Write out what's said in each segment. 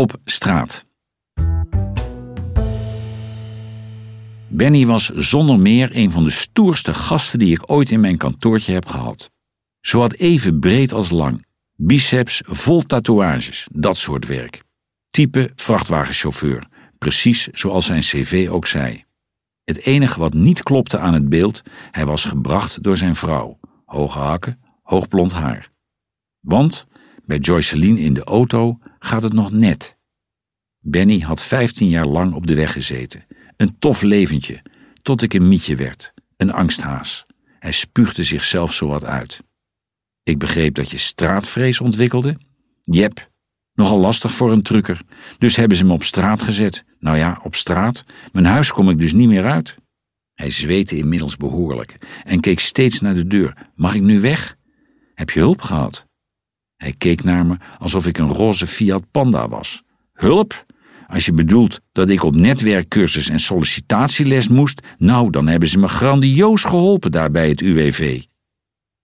op straat. Benny was zonder meer een van de stoerste gasten die ik ooit in mijn kantoortje heb gehad. Zowat even breed als lang, biceps vol tatoeages, dat soort werk. Type vrachtwagenchauffeur, precies zoals zijn cv ook zei. Het enige wat niet klopte aan het beeld, hij was gebracht door zijn vrouw. Hoge hakken, hoogblond haar. Want bij Joyceline in de auto gaat het nog net. Benny had 15 jaar lang op de weg gezeten. Een tof leventje, tot ik een mietje werd, een angsthaas. Hij spuugde zichzelf zowat uit. Ik begreep dat je straatvrees ontwikkelde. Jep, nogal lastig voor een trucker. Dus hebben ze me op straat gezet. Nou ja, op straat. Mijn huis kom ik dus niet meer uit. Hij zweette inmiddels behoorlijk en keek steeds naar de deur. Mag ik nu weg? Heb je hulp gehad? Hij keek naar me alsof ik een roze Fiat Panda was. Hulp? Als je bedoelt dat ik op netwerkcursus en sollicitatieles moest, nou, dan hebben ze me grandioos geholpen daar bij het UWV.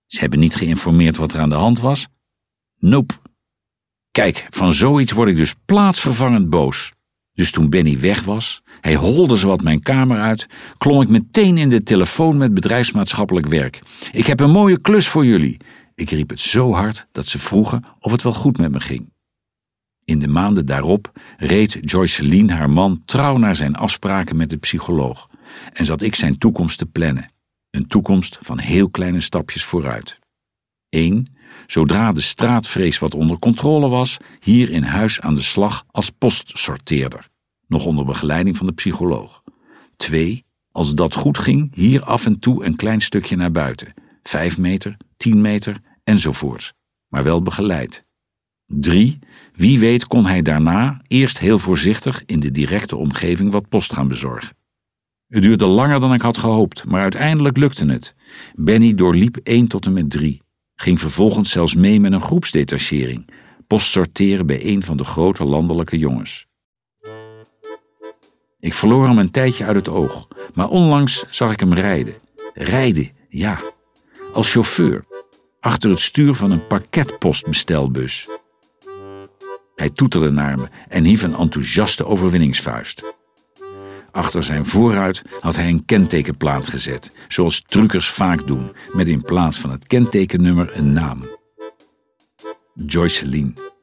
Ze hebben niet geïnformeerd wat er aan de hand was? Nope. Kijk, van zoiets word ik dus plaatsvervangend boos. Dus toen Benny weg was, hij holde zowat mijn kamer uit, klom ik meteen in de telefoon met bedrijfsmaatschappelijk werk. Ik heb een mooie klus voor jullie. Ik riep het zo hard dat ze vroegen of het wel goed met me ging. In de maanden daarop reed Joyceline haar man trouw naar zijn afspraken met de psycholoog en zat ik zijn toekomst te plannen. Een toekomst van heel kleine stapjes vooruit. 1. Zodra de straatvrees wat onder controle was, hier in huis aan de slag als postsorteerder, nog onder begeleiding van de psycholoog. 2. Als dat goed ging, hier af en toe een klein stukje naar buiten, 5 meter, 10 meter enzovoort, maar wel begeleid. 3. Wie weet kon hij daarna eerst heel voorzichtig in de directe omgeving wat post gaan bezorgen. Het duurde langer dan ik had gehoopt, maar uiteindelijk lukte het. Benny doorliep 1 tot en met 3, ging vervolgens zelfs mee met een groepsdetachering, post sorteren bij een van de grote landelijke jongens. Ik verloor hem een tijdje uit het oog, maar onlangs zag ik hem rijden. Rijden, ja, als chauffeur, achter het stuur van een parketpostbestelbus. Hij toeterde naar me en hief een enthousiaste overwinningsvuist. Achter zijn voorruit had hij een kentekenplaat gezet, zoals truckers vaak doen, met in plaats van het kentekennummer een naam. Joyceline.